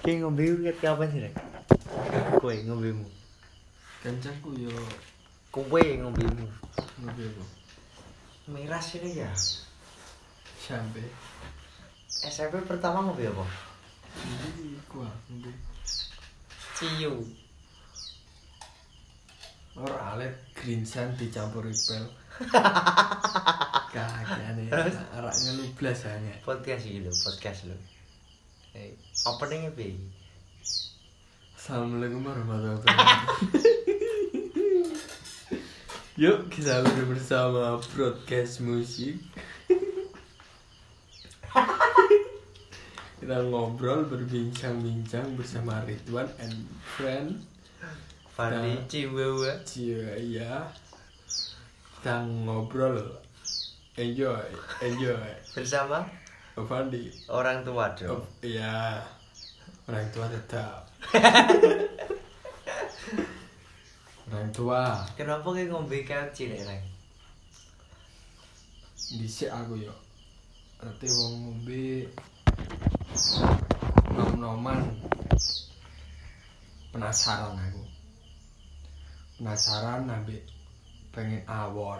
Ki ngombe ket kapan sih, Rek? Kowe ngombemu. Kancaku yo Kowe ngombemu. ngombe apa? Miras ini ya. Sampai SMP pertama ngombe apa? ini gua ngombe. Ciu. Ora alet green sun dicampur pel. Kagane arak ngelu blas hanya. Podcast lho, podcast lho. Eh, openingnya piye? Assalamualaikum warahmatullahi wabarakatuh. Yuk kita bersama broadcast musik. kita ngobrol berbincang-bincang bersama Ridwan and friend Fandi. Ciwewe. Cia ya. Kita ngobrol enjoy enjoy bersama Fandi orang tua dong. iya. Orang tua tetap. Orang tua. Kenapa kayak ngombe kayak cilik Rek? dhisik aku yo. Nanti wong ngombe nom-noman. Penasaran aku. Penasaran ambek pengen awor.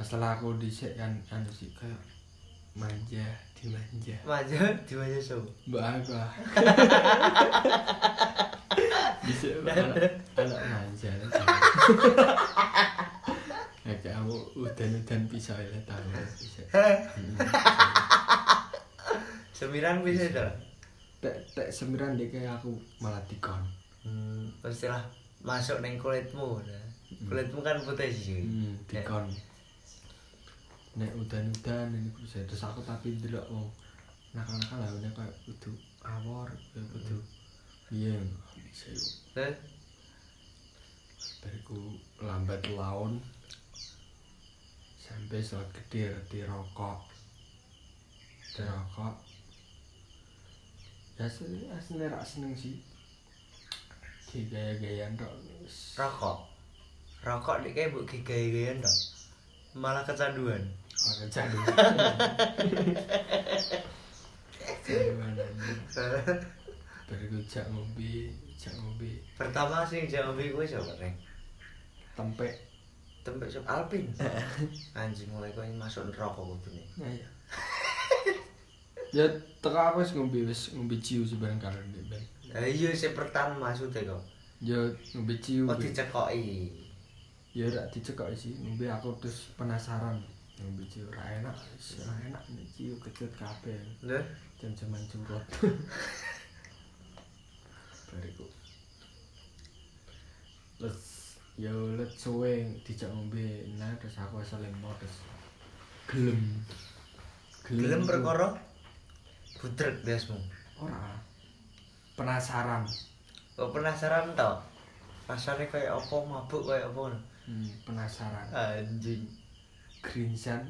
Masalah aku dhisik kan anu sih kayak manja dimanja Maju di maju so. mbak aku dhisik anak anak manja ya kayak aku udan-udan pisau ya tahu. Bisa. Sembilan bisa dah. tek tek sembilan deh kayak aku malah dikon. Hmm, pastilah masuk neng kulitmu. Nah. Kulitmu kan putih sih. hmm, dikon nek udan-udan ini bisa terus aku tapi delok wong. Nakal-nakal lah nek kayak kudu awor kayak kudu iya yuk Terus bariku lambat laun sampai saat gede reti rokok. Reti rokok. Ya se- aslinya rak seneng sih. Ki gaya-gayaan tok rokok. Rokok dik kayak bu gaya-gayan dong. Malah kecanduan. Oh, kecanduan kecanduan bariku jak ngombe jak ngombe Pertama sih jangan ngombe gue coba Rek. tempe Tempe sop Alpin. Anjing mulai kau masuk rokok kudu nih. ya ya ya teka aku wis ngombe wis ngombe ciu sebarang karo ben iya sih pertama maksudnya kok. ya ngombe ciu Oh dicekoki. Ya rak dicekok sih. Ngombe aku terus penasaran. Ngombe ciu ora enak. Ora enak nek ciu kecut kabeh. Lho, jam-jaman curut bariku terus ya let suwe dijak ngombe. Nah terus aku asal lemot terus gelem. Gelem perkara? Budrek biasmu. ora. Penasaran. Kok penasaran tau? Rasanya kayak apa? Mabuk kayak apa. Hmm, penasaran. Anjing. green sun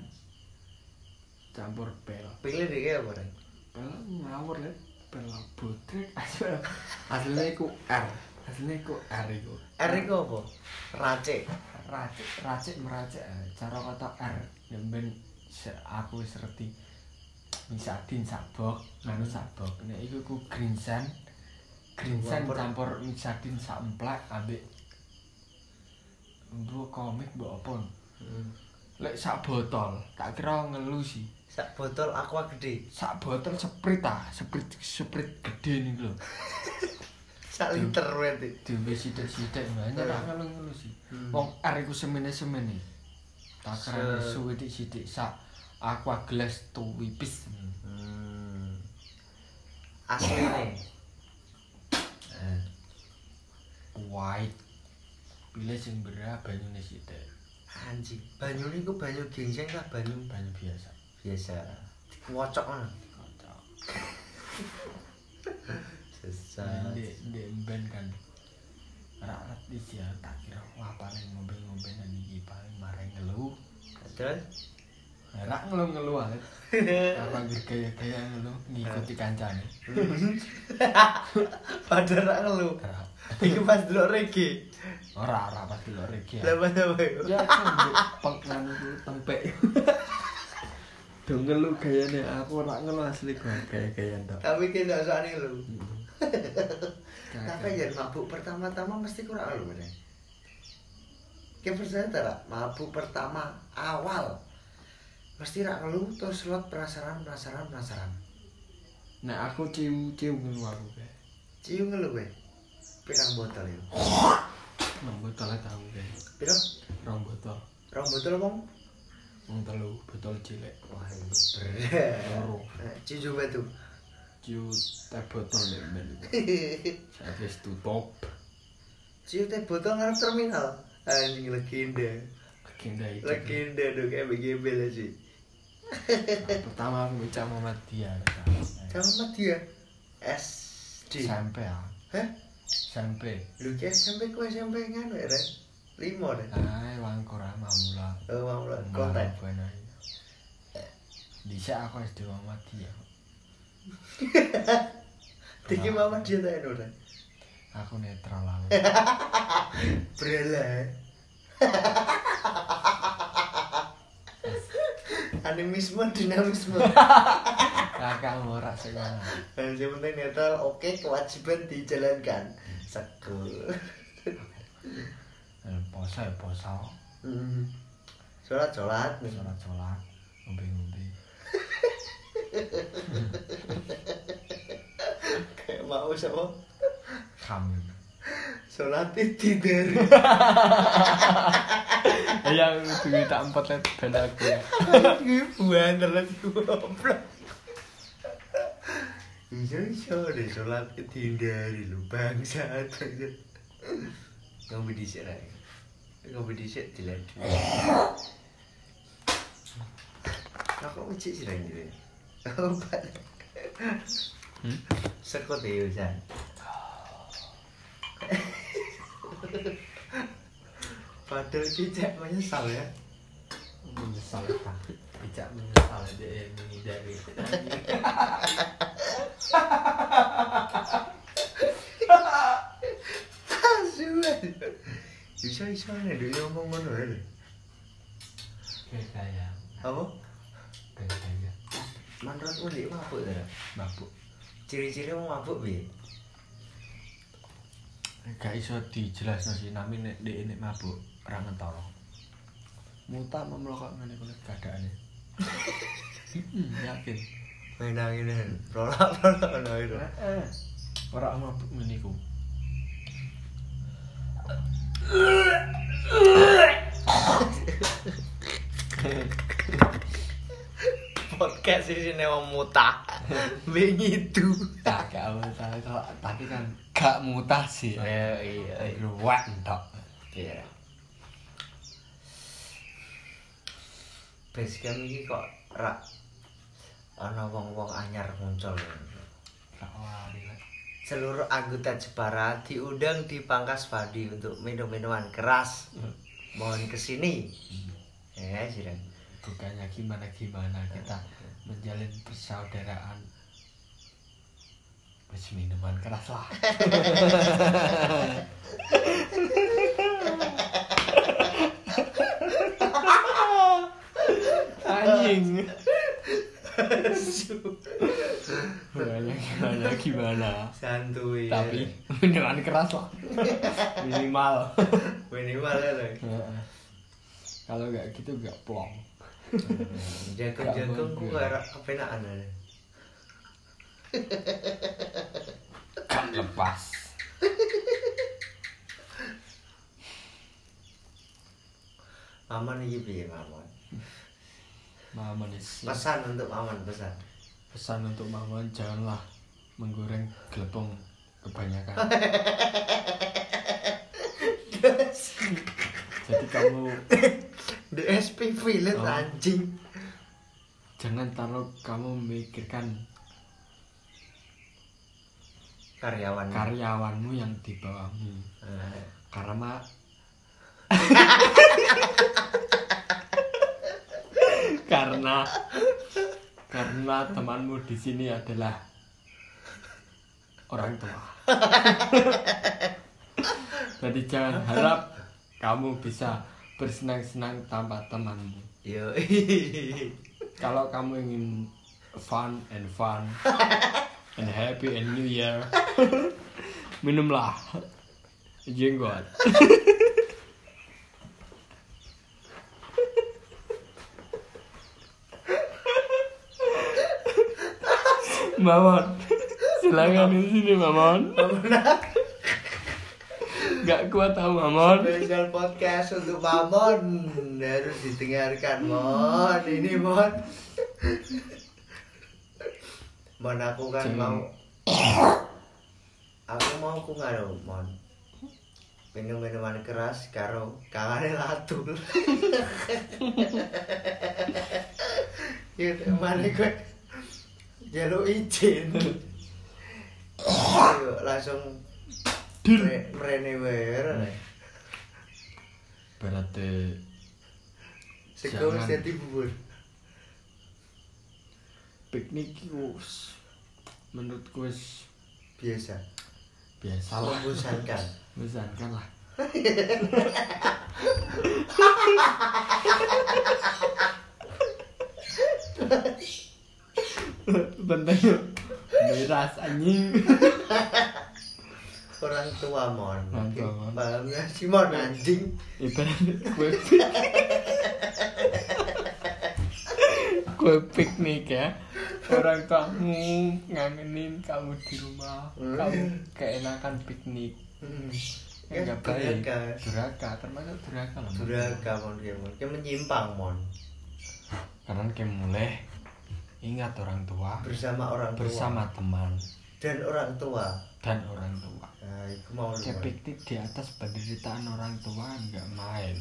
campur pel. Pilih deh kayak apa Rek? pel ngawur le pel butrek aslinya iku R. Aslinya iku R iku. R itu apa? Racik. racik. Racik meracik eh, cara kata R. Ya ben aku wis ngerti misadin sabok. Nganu sabok. Nek iku ku green sun green sun Campur. misadin samplek ambek mbok komik mbok apa Hmm. lek sak botol tak kira ngelu sih Sak botol aqua gede. sak botol sprite ah sprite sprite gede nih lho Sak liter berarti. diombe sithik-sithik banyak Hmm. tak ngelu-ngelu sih Hmm. wong R iku semene-semene tak kira suwe sithik sak aqua gelas tuwipis Hmm. Asli nih. Eh, white pilih sing berah banyune sithik Anjing. Banyu ini ku banyu ginseng lah banyu banyu biasa biasa. Wocok mana? kocok Sesat. ndek ndek ben kan ngerti sih ya tak kira wah paling ngombe-ngombe nang iki paling maring ngelu Terus? ora ngelu-ngelu ae apa gaya-gaya ngelu ngikuti kancane Padahal rak ngelu. Iku pas delok reggae. ora ora pas delok regi Lah pas apa? ya kan peng nganu ku tempek Dong ngelu gayane aku ora ngelu asli kok gaya-gaya tok. Tapi kita soalnya lu. Kakak. Tapi ya mabuk pertama-tama mesti kurang lu bener. Kayak percaya tak Ra? mabuk pertama awal mesti rak ngeluh terus slot penasaran penasaran penasaran. Nek aku cium-cium ngelu aku kae. Cium ngeluh gue. Pirang botol ya. Nang botol tahu kae. Pirang Rong botol. rong botol bang. Wong telu botol cilik. Wah ini berat. Loro. Cium coba tuh. Cium teh botol nek ben. Saya wis tutup. Cium teh botol ngarep terminal. Anjing legenda. Legenda itu. Legenda dong kayak BGB lah sih. Nah, Pertama aku bicara Muhammadiyah. Sama dia. SD. SMP ya. Hah? SMP. Lu ki SMP ku SMP nganu ya, Ren? Limo deh. Ay, wangkor ah mamula. Oh, mau lah konten. Dhisik aku SD Muhammadiyah. Tiki mama dia tak Ren. Aku netral lah. Brela. Animisme, dinamisme. Kakak ora sekolah. Dan yang penting netral, oke kewajiban dijalankan. Sekul. Eh, Poso ya poso. Hmm. Sholat sholat. Sholat-sholat, ngombe-ngombe. Kayak mau sama Kam. sholat tidur. Ya duwe tak empat let ben aku. ya. Buan terus goblok. Iya iya deh sholat dihindari lu bangsat bangsat. Ngombe dhisik ra. Ngombe dhisik diladu. Aku ucik sih lagi deh. Hmm? Sekot ya Usan. Padahal kita menyesal ya. Menyesal tak. Tidak menyesal dia menghindari. Asuhan. Bisa bisa nih dia ngomong ngono ya. Kayak Apa? Menurutmu dia mabuk ta? mabuk. Ciri-ciri mau mabuk piye? Gak iso dijelasno sih nami nek nek mabuk ora ngentara. Muta memlokok ngene kuwi keadaane. Hmm, yakin. Main anginan. Prolak prolak ngono itu. Eh, ora mabuk ngene Podcast sini wong muta. Wingi itu. Tak gak muta kok, tapi kan gak mutasi. iya iya. Luwak entok. Iya. Basecamp iki kok rak ana wong-wong anyar muncul. Gak wani lek. Seluruh anggota Jepara diundang di Pangkas Padi untuk minum-minuman keras. Mohon ke sini. Ya, Jiran. Bukannya gimana gimana kita menjalin persaudaraan. Wis minuman keras lah. Anjing. Gimana gimana. Santuy. Tapi minuman keras lah. Minimal. minimal ya. Kalau nggak gitu nggak plong. Jagung-jagung ku kayak kepenaan aja. Gak lepas. Maman iki piye Maman? Mama nih sih. Pesan untuk Maman pesan. Pesan untuk Mama janganlah menggoreng gelepong kebanyakan. Jadi kamu The SPV lihat Oh. anjing. jangan taruh kamu memikirkan Karyawan. karyawanmu yang di bawahmu. Eh, Karena karena karena temanmu di sini adalah orang tua. Jadi jangan harap kamu bisa bersenang-senang tanpa temanmu. Yo. kalau kamu ingin fun and fun and happy and new year minumlah jenggot Mamon silakan di sini Mamon Gak kuat tau Mamon Spesial podcast untuk Mamon harus didengarkan Mon. Ini Mon. Mon aku kan Jangan. mau aku mau aku nganu Mon. Minum minuman keras karo kangane latul. Ya mana gue jaluk izin Ayo, langsung Mere- merene wae Berarti Sego wis dadi bubur. piknik wis- menurutku wis Biasa. biasa lah. Membosankan. Bosankan lah. Bentengnya miras anjing Orang tua mon. Orang tua, Mon. Pahamnya si mon anjing. ibarat kue pik- kue piknik ya orang kamu ngangenin kamu di rumah Hmm. kamu keenakan piknik Hmm. Ya, Ya nggak baik duraka. duraka termasuk duraka lah. Duraka mon dia mon. Dia menyimpang mon. karena kayak mulai ingat orang tua Bersama orang tua. bersama teman dan orang tua. dan orang tua Nah, itu mau di atas penderitaan orang tua nggak main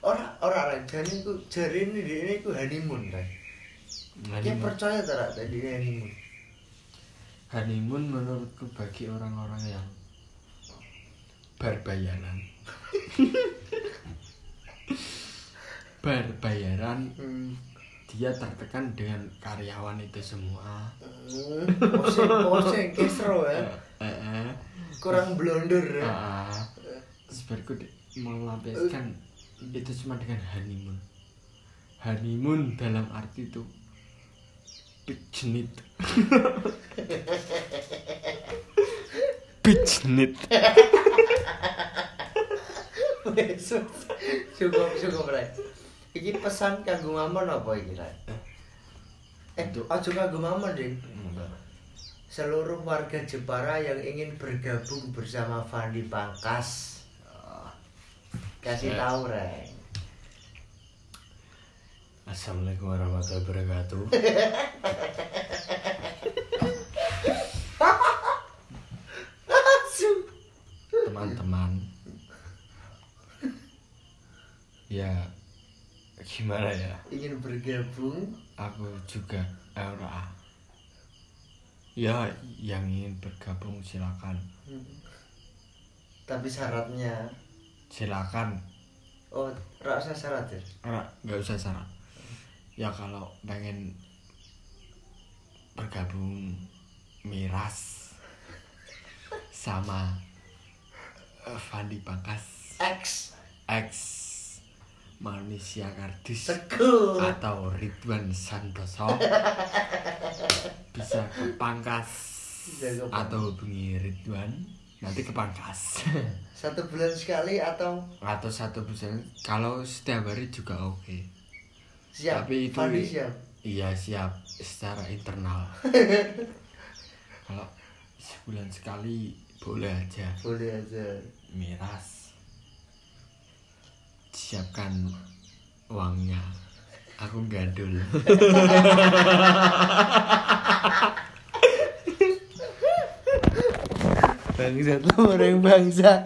Orang orang jane iku jare ini ini iku honeymoon kan. Dia percaya tak tadi honeymoon. honeymoon menurutku bagi orang-orang yang berbayaran berbayaran Hmm. dia tertekan dengan karyawan itu semua Hmm. Poseng poseng kesro ya. Eh, eh, Kurang blunder ya. sebenarnya di- melampiaskan itu cuma dengan honeymoon honeymoon dalam arti itu Wes, wes. cukup cukup Ray. Iki pesan kanggo mamon apa iki Ray? Eh, aja kanggo mamon ding. Seluruh warga Jepara yang ingin bergabung bersama Fandi Pangkas. Kasih Ya. tahu Ray. Assalamualaikum warahmatullahi wabarakatuh. Langsung. Teman-teman. Ya gimana ya? Ingin bergabung Aku juga eh, ora. Ya yang ingin bergabung silakan. tapi syaratnya Silakan. oh rasa syarat ya nggak usah syarat. Ya kalau pengen bergabung miras sama eh, Fandi Pangkas X X manusia kardus atau Ridwan Santoso. Bisa ke Pangkas atau hubungi Ridwan nanti ke Pangkas satu bulan sekali atau? Atau satu bulan. Kalau setiap hari juga oke. Siap. Tapi itu- Fandi siap? Iya siap. Secara internal. Kalau sebulan sekali boleh aja. Boleh aja. Miras siapkan uangnya. Aku gadul. Bangsat lu orang bangsa